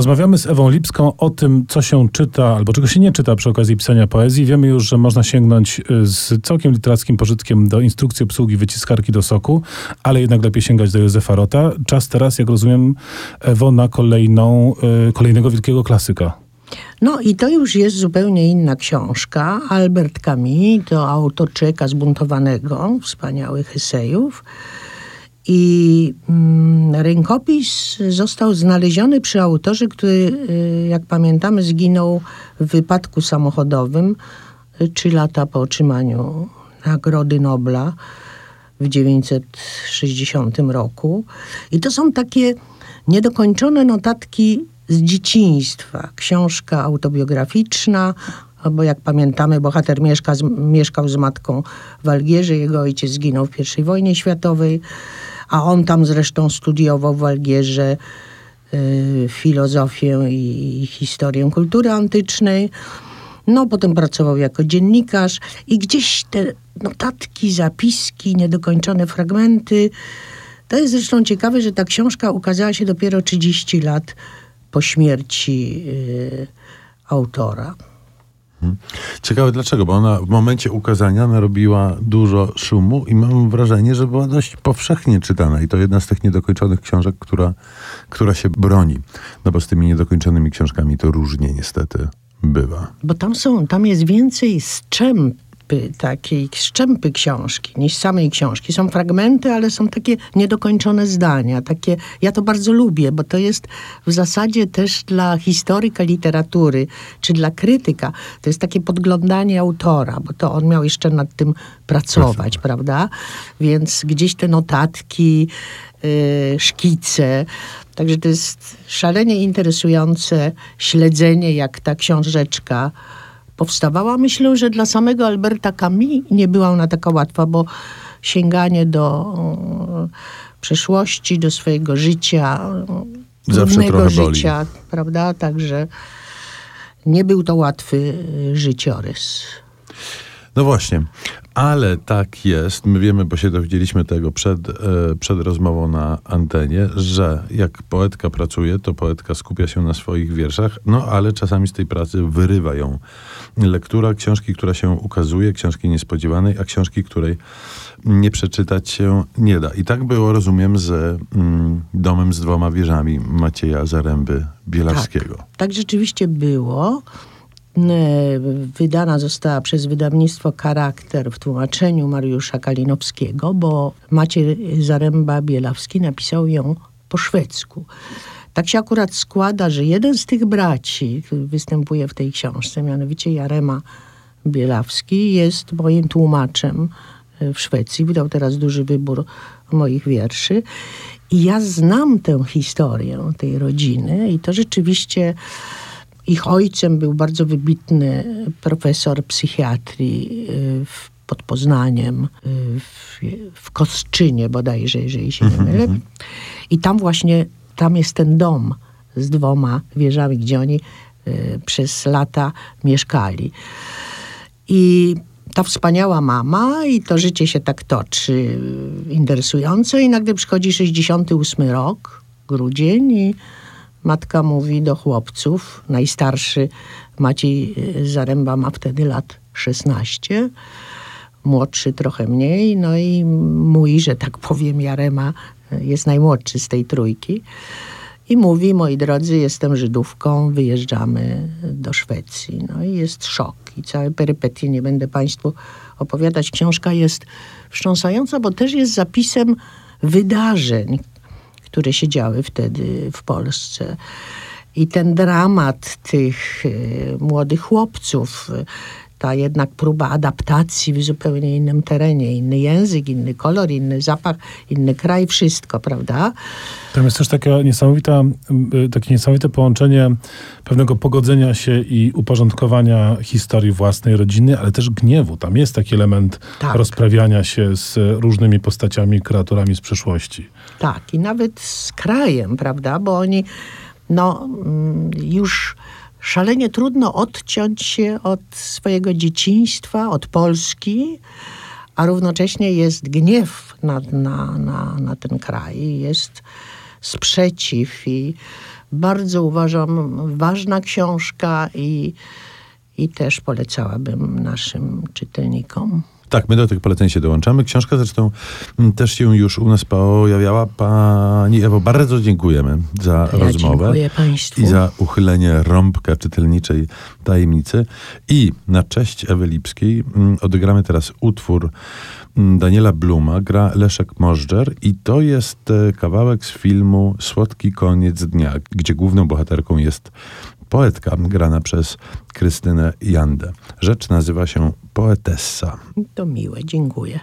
Rozmawiamy z Ewą Lipską o tym, co się czyta albo czego się nie czyta przy okazji pisania poezji. Wiemy już, że można sięgnąć y, z całkiem literackim pożytkiem do instrukcji obsługi wyciskarki do soku, ale jednak lepiej sięgać do Józefa Rota. Czas teraz, jak rozumiem, Ewo, na kolejną, y, kolejnego wielkiego klasyka. No i to już jest zupełnie inna książka. Albert Camus to autor człowieka zbuntowanego, wspaniałych esejów. I mm, rękopis został znaleziony przy autorze, który, y, jak pamiętamy, zginął w wypadku samochodowym y, trzy lata po otrzymaniu Nagrody Nobla w 1960 roku. I to są takie niedokończone notatki z dzieciństwa. Książka autobiograficzna, bo jak pamiętamy, bohater mieszka z, mieszkał z matką w Algierze, jego ojciec zginął w I wojnie światowej a on tam zresztą studiował w Algierze y, filozofię i, i historię kultury antycznej. No, potem pracował jako dziennikarz i gdzieś te notatki, zapiski, niedokończone fragmenty. To jest zresztą ciekawe, że ta książka ukazała się dopiero 30 lat po śmierci y, autora. Mhm. Ciekawe dlaczego, bo ona w momencie ukazania narobiła dużo szumu i mam wrażenie, że była dość powszechnie czytana i to jedna z tych niedokończonych książek, która, która się broni. No bo z tymi niedokończonymi książkami to różnie niestety bywa. Bo tam są, tam jest więcej strzęp szczępy, takiej szczępy książki niż samej książki. Są fragmenty, ale są takie niedokończone zdania. Takie, ja to bardzo lubię, bo to jest w zasadzie też dla historyka literatury, czy dla krytyka, to jest takie podglądanie autora, bo to on miał jeszcze nad tym pracować, prawda? Więc gdzieś te notatki, yy, szkice, Także to jest szalenie interesujące śledzenie, jak ta książeczka powstawała. Myślę, że dla samego Alberta Camus nie była ona taka łatwa, bo sięganie do e, przeszłości, do swojego życia, trudnego życia, prawda? Także nie był to łatwy e, życiorys. No właśnie, ale tak jest, my wiemy, bo się dowiedzieliśmy tego przed, e, przed rozmową na antenie, że jak poetka pracuje, to poetka skupia się na swoich wierszach, no ale czasami z tej pracy wyrywa ją lektura książki, która się ukazuje, książki niespodziewanej, a książki, której nie przeczytać się nie da. I tak było, rozumiem, z mm, Domem z dwoma wieżami Macieja Zaręby Bielawskiego. Tak, tak rzeczywiście było. Wydana została przez wydawnictwo Charakter w tłumaczeniu Mariusza Kalinowskiego, bo Maciej Zaręba Bielawski napisał ją po szwedzku. Tak się akurat składa, że jeden z tych braci, który występuje w tej książce, mianowicie Jarema Bielawski, jest moim tłumaczem e, w Szwecji. Wydał teraz duży wybór moich wierszy. I ja znam tę historię tej rodziny i to rzeczywiście ich ojcem był bardzo wybitny profesor psychiatrii e, w, pod Poznaniem, e, w, w Kosczynie bodajże, jeżeli się nie mhm, mylę. Mhm. I tam właśnie tam jest ten dom z dwoma wieżami, gdzie oni przez lata mieszkali. I ta wspaniała mama i to życie się tak toczy interesująco i nagle przychodzi 68 rok, grudzień i matka mówi do chłopców, najstarszy Maciej y, Zaręba ma wtedy lat 16, młodszy trochę mniej, no i mój, że tak powiem, Jarema jest najmłodszy z tej trójki. I mówi, moi drodzy, jestem Żydówką, wyjeżdżamy do Szwecji. No i jest szok i całe perypetie nie będę Państwu opowiadać. Książka jest wstrząsająca, bo też jest zapisem wydarzeń, które się działy wtedy w Polsce. I ten dramat tych y, młodych chłopców, ta jednak próba adaptacji w zupełnie innym terenie, inny język, inny kolor, inny zapach, inny kraj, wszystko, prawda? Tam jest też taka niesamowita, y, takie niesamowite połączenie pewnego pogodzenia się i uporządkowania historii własnej rodziny, ale też gniewu. Tam jest taki element tak. rozprawiania się z różnymi postaciami, kreaturami z przeszłości. Tak, i nawet z krajem, prawda? Bo oni no, mm, już szalenie trudno odciąć się od swojego dzieciństwa, od Polski, a równocześnie jest gniew na, na, na, na ten kraj, jest sprzeciw i bardzo uważam ważna książka i, i też polecałabym naszym czytelnikom. Tak, my do tych poleceń się dołączamy. Książka zresztą mm, też się już u nas pojawiała. Pani Ewo, bardzo dziękujemy za Ja rozmowę. dziękuję Państwu. I za uchylenie rąbka czytelniczej tajemnicy. I na cześć Ewy Lipskiej mm, odegramy teraz utwór mm, Daniela Bluma, gra Leszek Możdżer i to jest e, kawałek z filmu Słodki koniec dnia, gdzie główną bohaterką jest poetka grana przez Krystynę Jandę. Rzecz nazywa się Poetessa. To miłe, dziękuję.